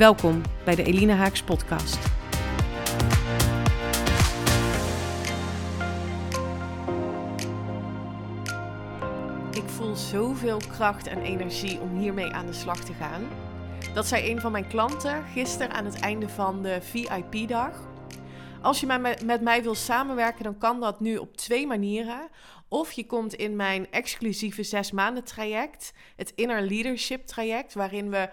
Welkom bij de Elina Haaks podcast. Ik voel zoveel kracht en energie om hiermee aan de slag te gaan. Dat zei een van mijn klanten gisteren aan het einde van de VIP-dag. Als je met mij wil samenwerken, dan kan dat nu op twee manieren. Of je komt in mijn exclusieve zes maanden traject, het Inner Leadership traject, waarin we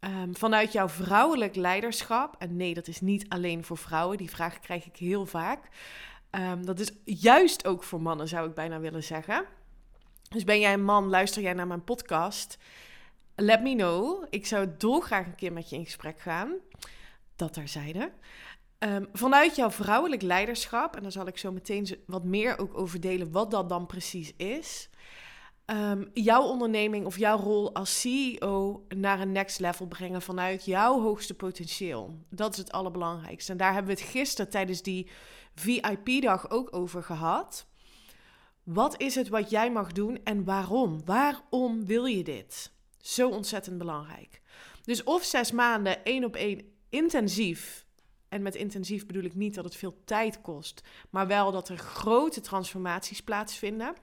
um, vanuit jouw vrouwelijk leiderschap, en nee, dat is niet alleen voor vrouwen, die vraag krijg ik heel vaak. Um, dat is juist ook voor mannen, zou ik bijna willen zeggen. Dus ben jij een man, luister jij naar mijn podcast? Let me know. Ik zou dolgraag een keer met je in gesprek gaan. Dat terzijde. Um, vanuit jouw vrouwelijk leiderschap, en daar zal ik zo meteen wat meer ook over delen, wat dat dan precies is. Um, jouw onderneming of jouw rol als CEO naar een next level brengen vanuit jouw hoogste potentieel. Dat is het allerbelangrijkste. En daar hebben we het gisteren tijdens die VIP-dag ook over gehad. Wat is het wat jij mag doen en waarom? Waarom wil je dit? Zo ontzettend belangrijk. Dus of zes maanden één op één intensief. En met intensief bedoel ik niet dat het veel tijd kost, maar wel dat er grote transformaties plaatsvinden.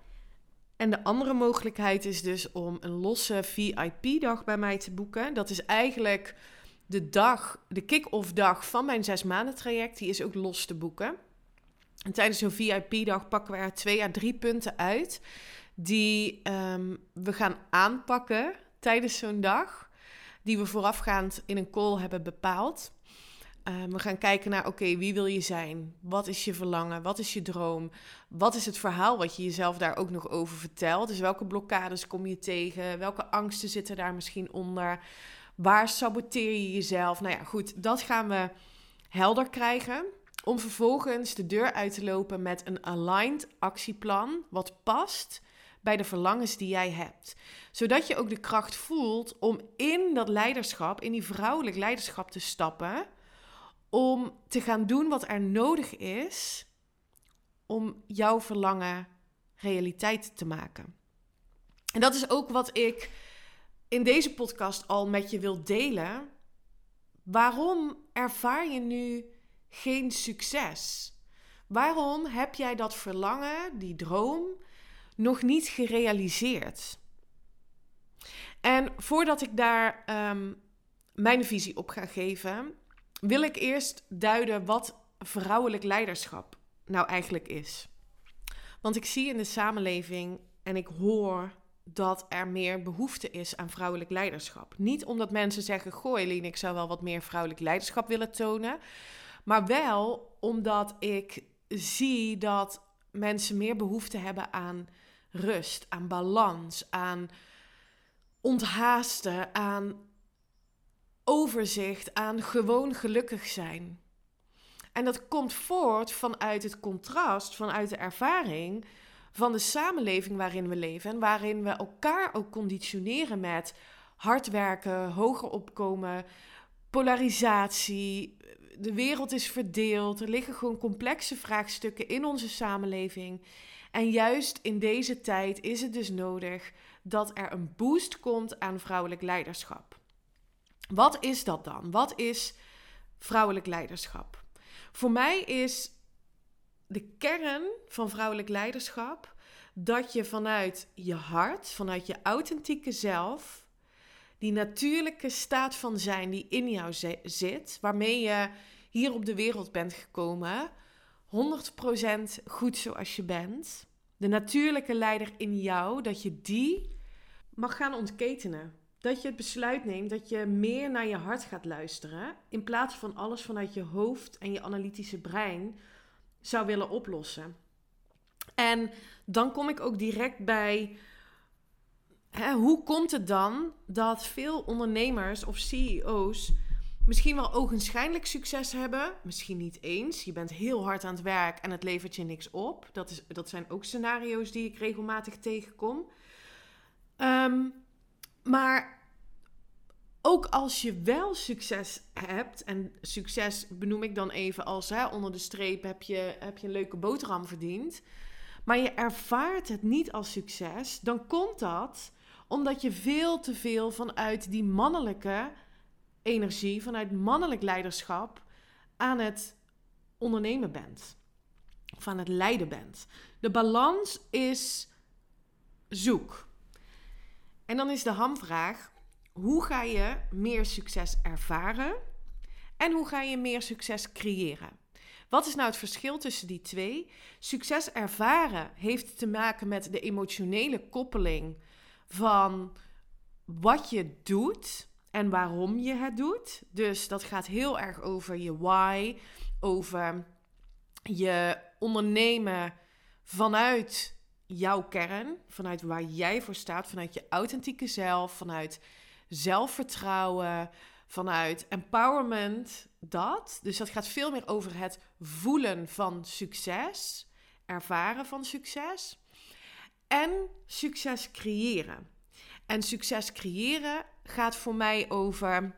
En de andere mogelijkheid is dus om een losse VIP-dag bij mij te boeken. Dat is eigenlijk de dag, de kick-off dag van mijn zes maanden traject. Die is ook los te boeken. En tijdens zo'n VIP-dag pakken we er twee à drie punten uit die um, we gaan aanpakken tijdens zo'n dag. Die we voorafgaand in een call hebben bepaald. Ehm, we gaan kijken naar, oké, wie wil je zijn? Wat is je verlangen? Wat is je droom? Wat is het verhaal wat je jezelf daar ook nog over vertelt? Dus welke blokkades kom je tegen? Welke angsten zitten daar misschien onder? Waar saboteer je jezelf? Nou ja, goed, dat gaan we helder krijgen. Om vervolgens de deur uit te lopen met een aligned actieplan, wat past bij de verlangens die jij hebt. Zodat je ook de kracht voelt om in dat leiderschap, in die vrouwelijk leiderschap te stappen om te gaan doen wat er nodig is om jouw verlangen realiteit te maken. En dat is ook wat ik in deze podcast al met je wil delen. Waarom ervaar je nu geen succes? Waarom heb jij dat verlangen, die droom, nog niet gerealiseerd? En voordat ik daar um, mijn visie op ga geven, wil ik eerst duiden wat vrouwelijk leiderschap nou eigenlijk is. Want ik zie in de samenleving en ik hoor dat er meer behoefte is aan vrouwelijk leiderschap. Niet omdat mensen zeggen: Goh, Eline, ik zou wel wat meer vrouwelijk leiderschap willen tonen. Maar wel omdat ik zie dat mensen meer behoefte hebben aan rust, aan balans, aan onthaasten, aan overzicht aan gewoon gelukkig zijn. En dat komt voort vanuit het contrast, vanuit de ervaring van de samenleving waarin we leven en waarin we elkaar ook conditioneren met hard werken, hoger opkomen, polarisatie. De wereld is verdeeld, er liggen gewoon complexe vraagstukken in onze samenleving. En juist in deze tijd is het dus nodig dat er een boost komt aan vrouwelijk leiderschap. Wat is dat dan? Wat is vrouwelijk leiderschap? Voor mij is de kern van vrouwelijk leiderschap dat je vanuit je hart, vanuit je authentieke zelf, die natuurlijke staat van zijn die in jou zit, waarmee je hier op de wereld bent gekomen, 100% goed zoals je bent, de natuurlijke leider in jou, dat je die mag gaan ontketenen dat je het besluit neemt dat je meer naar je hart gaat luisteren. In plaats van alles vanuit je hoofd en je analytische brein zou willen oplossen. En dan kom ik ook direct bij. Hè, hoe komt het dan dat veel ondernemers of CEO's misschien wel ogenschijnlijk succes hebben, misschien niet eens. Je bent heel hard aan het werk en het levert je niks op. Dat, is, dat zijn ook scenario's die ik regelmatig tegenkom. Ehm, maar ook als je wel succes hebt, en succes benoem ik dan even als hè, onder de streep heb je, heb je een leuke boterham verdiend, maar je ervaart het niet als succes, dan komt dat omdat je veel te veel vanuit die mannelijke energie, vanuit mannelijk leiderschap aan het ondernemen bent. Of aan het leiden bent. De balans is zoek. En dan is de hamvraag: hoe ga je meer succes ervaren en hoe ga je meer succes creëren? Wat is nou het verschil tussen die twee? Succes ervaren heeft te maken met de emotionele koppeling van wat je doet en waarom je het doet. Dus dat gaat heel erg over je why, over je ondernemen vanuit jouw kern, vanuit waar jij voor staat, vanuit je authentieke zelf, vanuit zelfvertrouwen, vanuit empowerment, dat. Dus dat gaat veel meer over het voelen van succes, ervaren van succes en succes creëren. En succes creëren gaat voor mij over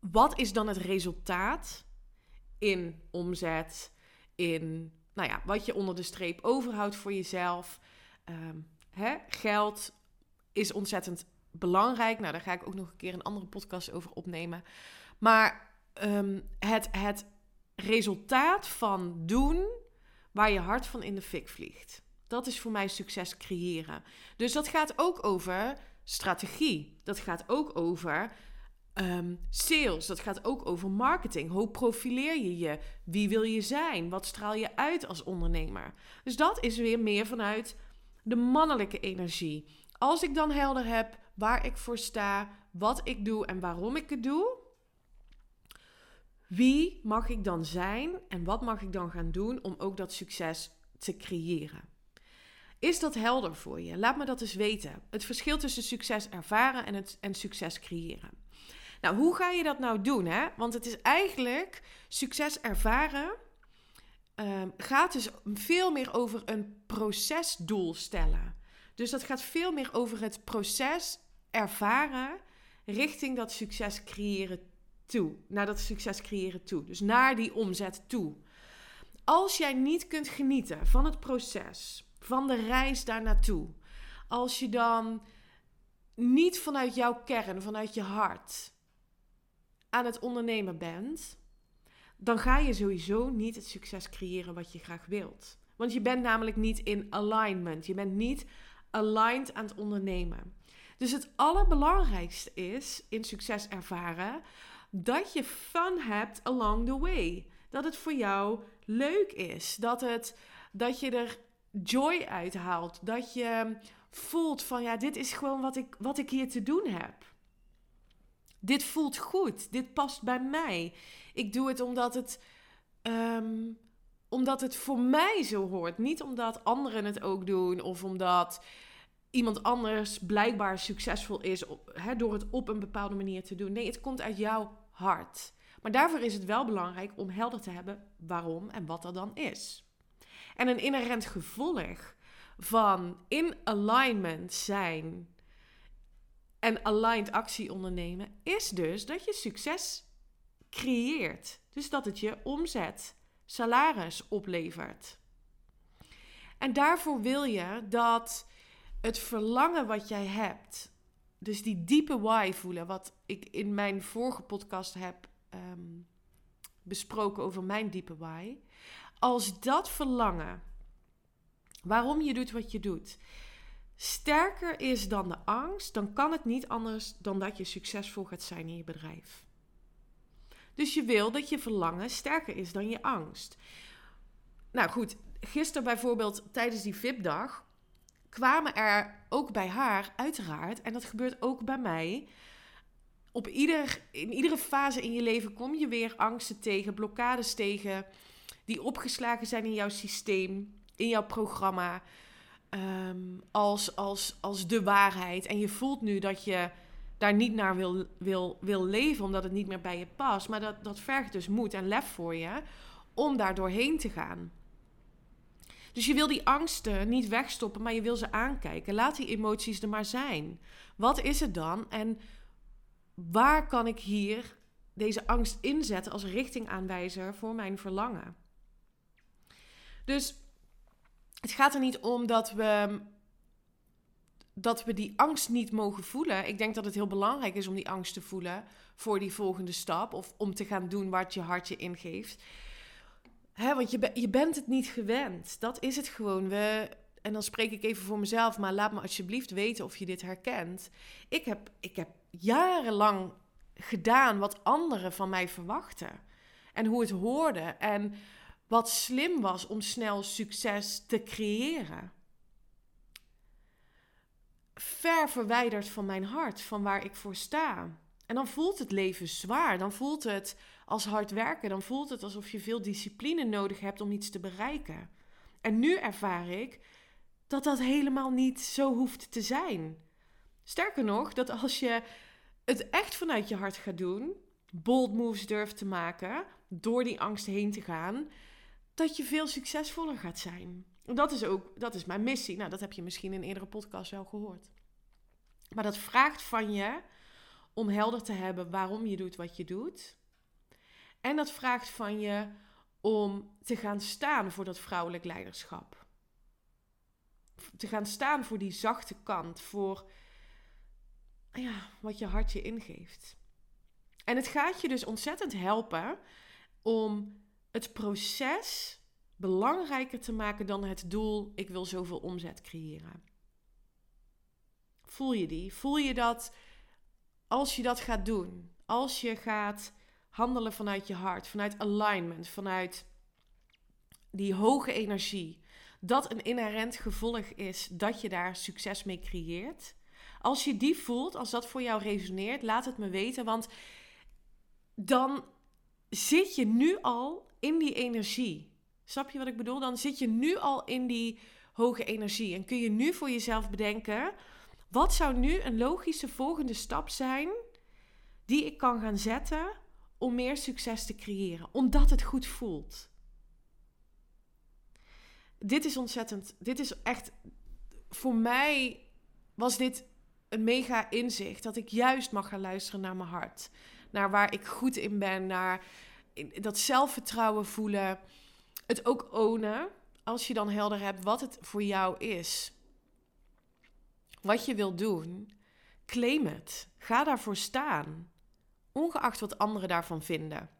wat is dan het resultaat in omzet, in nou ja, wat je onder de streep overhoudt voor jezelf. Ehm, hè? Geld is ontzettend belangrijk. Nou, daar ga ik ook nog een keer een andere podcast over opnemen. Maar ehm, het, het resultaat van doen waar je hart van in de fik vliegt. Dat is voor mij succes creëren. Dus dat gaat ook over strategie. Dat gaat ook over ehm, sales. Dat gaat ook over marketing. Hoe profileer je je? Wie wil je zijn? Wat straal je uit als ondernemer? Dus dat is weer meer vanuit de mannelijke energie. Als ik dan helder heb waar ik voor sta, wat ik doe en waarom ik het doe, wie mag ik dan zijn en wat mag ik dan gaan doen om ook dat succes te creëren? Is dat helder voor je? Laat me dat eens weten. Het verschil tussen succes ervaren en, het, en succes creëren. Nou, hoe ga je dat nou doen? Hè? Want het is eigenlijk succes ervaren. Um, gaat dus veel meer over een procesdoel stellen. Dus dat gaat veel meer over het proces ervaren richting dat succes creëren toe. Naar dat succes creëren toe. Dus naar die omzet toe. Als jij niet kunt genieten van het proces, van de reis daar naartoe. Als je dan niet vanuit jouw kern, vanuit je hart aan het ondernemen bent, dan ga je sowieso niet het succes creëren wat je graag wilt. Want je bent namelijk niet in alignment. Je bent niet aligned aan het ondernemen. Dus het allerbelangrijkste is in succes ervaren dat je fun hebt along the way. Dat het voor jou leuk is. Dat, het, dat je er joy uithaalt. Dat je voelt van ja, dit is gewoon wat ik, wat ik hier te doen heb. Dit voelt goed. Dit past bij mij. Ik doe het omdat het, ehm, omdat het voor mij zo hoort. Niet omdat anderen het ook doen of omdat iemand anders blijkbaar succesvol is door het op een bepaalde manier te doen. Nee, het komt uit jouw hart. Maar daarvoor is het wel belangrijk om helder te hebben waarom en wat dat dan is. En een inherent gevolg van in alignment zijn en aligned actie ondernemen is dus dat je succes creëert. Dus dat het je omzet, salaris oplevert. En daarvoor wil je dat het verlangen wat jij hebt, dus die diepe why voelen, wat ik in mijn vorige podcast heb ehm, besproken over mijn diepe why. Als dat verlangen, waarom je doet wat je doet, sterker is dan de angst, dan kan het niet anders dan dat je succesvol gaat zijn in je bedrijf. Dus je wil dat je verlangen sterker is dan je angst. Nou goed, gisteren bijvoorbeeld tijdens die VIP-dag kwamen er ook bij haar, uiteraard, en dat gebeurt ook bij mij. Op ieder, in iedere fase in je leven kom je weer angsten tegen, blokkades tegen, die opgeslagen zijn in jouw systeem, in jouw programma, um, als, als, als de waarheid. En je voelt nu dat je daar niet naar wil, wil, wil leven, omdat het niet meer bij je past. Maar dat, dat vergt dus moed en lef voor je om daar doorheen te gaan. Dus je wil die angsten niet wegstoppen, maar je wil ze aankijken. Laat die emoties er maar zijn. Wat is het dan en waar kan ik hier deze angst inzetten als richtingaanwijzer voor mijn verlangen? Dus het gaat er niet om dat we, dat we die angst niet mogen voelen. Ik denk dat het heel belangrijk is om die angst te voelen voor die volgende stap of om te gaan doen wat je hart je ingeeft. Hè, want je, je bent het niet gewend. Dat is het gewoon. We, en dan spreek ik even voor mezelf, maar laat me alsjeblieft weten of je dit herkent. Ik heb, ik heb jarenlang gedaan wat anderen van mij verwachten. En hoe het hoorde. En wat slim was om snel succes te creëren. Ver verwijderd van mijn hart, van waar ik voor sta. En dan voelt het leven zwaar. Dan voelt het als hard werken. Dan voelt het alsof je veel discipline nodig hebt om iets te bereiken. En nu ervaar ik dat dat helemaal niet zo hoeft te zijn. Sterker nog, dat als je het echt vanuit je hart gaat doen, bold moves durft te maken, door die angst heen te gaan, dat je veel succesvoller gaat zijn. Dat is ook, dat is mijn missie. Nou, dat heb je misschien in eerdere podcast wel gehoord. Maar dat vraagt van je om helder te hebben waarom je doet wat je doet. En dat vraagt van je om te gaan staan voor dat vrouwelijk leiderschap. Te gaan staan voor die zachte kant, voor ja, wat je hart je ingeeft. En het gaat je dus ontzettend helpen om het proces belangrijker te maken dan het doel: ik wil zoveel omzet creëren. Voel je die? Voel je dat als je dat gaat doen? Als je gaat handelen vanuit je hart, vanuit alignment, vanuit die hoge energie, dat een inherent gevolg is dat je daar succes mee creëert. Als je die voelt, als dat voor jou resoneert, laat het me weten, want dan zit je nu al in die energie. Snap je wat ik bedoel? Dan zit je nu al in die hoge energie en kun je nu voor jezelf bedenken: wat zou nu een logische volgende stap zijn die ik kan gaan zetten om meer succes te creëren, omdat het goed voelt. Dit is ontzettend, dit is echt, voor mij was dit een mega inzicht dat ik juist mag gaan luisteren naar mijn hart. Naar waar ik goed in ben, naar dat zelfvertrouwen voelen. Het ook ownen, als je dan helder hebt wat het voor jou is. Wat je wil doen, claim het. Ga daarvoor staan ongeacht wat anderen daarvan vinden.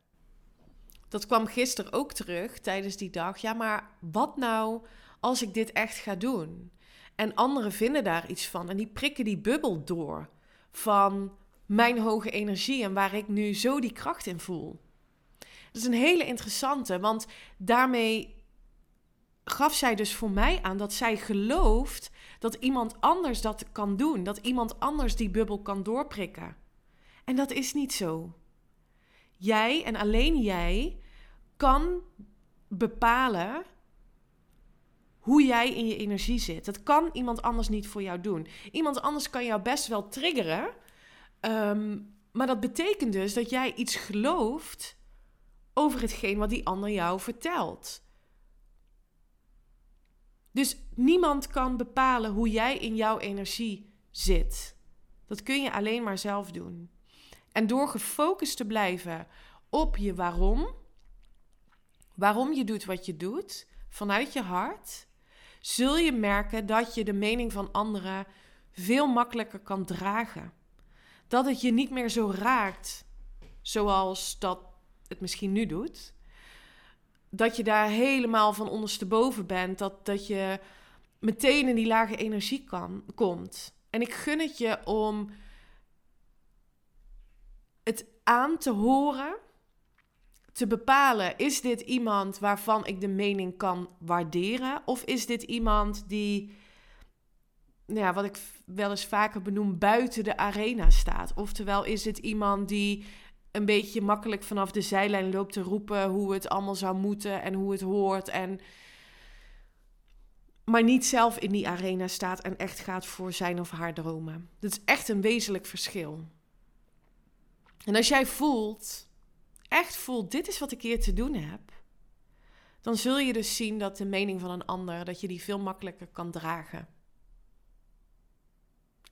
Dat kwam gisteren ook terug tijdens die dag. Ja, maar wat nou als ik dit echt ga doen? En anderen vinden daar iets van en die prikken die bubbel door van mijn hoge energie en waar ik nu zo die kracht in voel. Dat is een hele interessante, want daarmee gaf zij dus voor mij aan dat zij gelooft dat iemand anders dat kan doen, dat iemand anders die bubbel kan doorprikken. En dat is niet zo. Jij en alleen jij kan bepalen hoe jij in je energie zit. Dat kan iemand anders niet voor jou doen. Iemand anders kan jou best wel triggeren. Ehm, maar dat betekent dus dat jij iets gelooft over hetgeen wat die ander jou vertelt. Dus niemand kan bepalen hoe jij in jouw energie zit. Dat kun je alleen maar zelf doen. En door gefocust te blijven op je waarom, waarom je doet wat je doet, vanuit je hart, zul je merken dat je de mening van anderen veel makkelijker kan dragen. Dat het je niet meer zo raakt zoals dat het misschien nu doet. Dat je daar helemaal van ondersteboven bent. Dat, dat je meteen in die lage energie kan, komt. En ik gun het je om het aan te horen, te bepalen: is dit iemand waarvan ik de mening kan waarderen? Of is dit iemand die, nou ja, wat ik wel eens vaker benoem, buiten de arena staat? Oftewel, is het iemand die een beetje makkelijk vanaf de zijlijn loopt te roepen hoe het allemaal zou moeten en hoe het hoort en maar niet zelf in die arena staat en echt gaat voor zijn of haar dromen. Dat is echt een wezenlijk verschil. En als jij voelt, echt voelt, dit is wat ik hier te doen heb, dan zul je dus zien dat de mening van een ander, dat je die veel makkelijker kan dragen.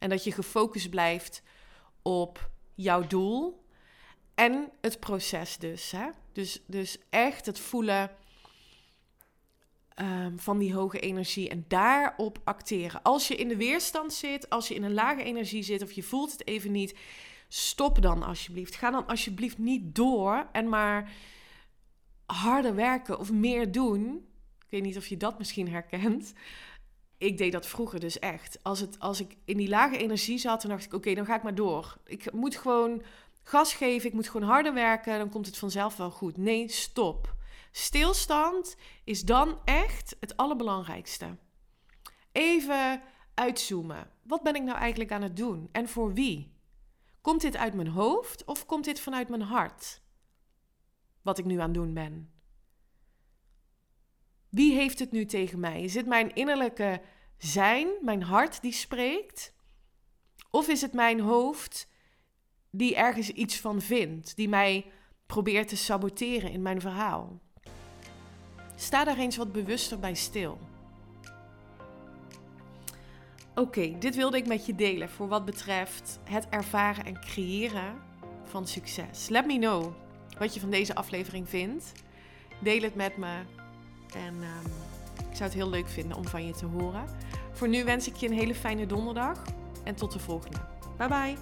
En dat je gefocust blijft op jouw doel en het proces dus. Hè? Dus, dus echt het voelen um, van die hoge energie en daarop acteren. Als je in de weerstand zit, als je in een lage energie zit of je voelt het even niet, stop dan alsjeblieft. Ga dan alsjeblieft niet door en maar harder werken of meer doen. Ik weet niet of je dat misschien herkent. Ik deed dat vroeger dus echt. Als, het, als ik in die lage energie zat, dan dacht ik: oké, dan ga ik maar door. Ik moet gewoon gas geven, ik moet gewoon harder werken, dan komt het vanzelf wel goed. Nee, stop. Stilstand is dan echt het allerbelangrijkste. Even uitzoomen. Wat ben ik nou eigenlijk aan het doen en voor wie? Komt dit uit mijn hoofd of komt dit vanuit mijn hart? Wat ik nu aan het doen ben. Wie heeft het nu tegen mij? Is mijn innerlijke zijn, mijn hart die spreekt? Of is het mijn hoofd die ergens iets van vindt, die mij probeert te saboteren in mijn verhaal? Sta daar eens wat bewuster bij stil. Oké, dit wilde ik met je delen voor wat betreft het ervaren en creëren van succes. Let me know wat je van deze aflevering vindt. Deel het met me. En um, ik zou het heel leuk vinden om van je te horen. Voor nu wens ik je een hele fijne donderdag en tot de volgende. Bye bye.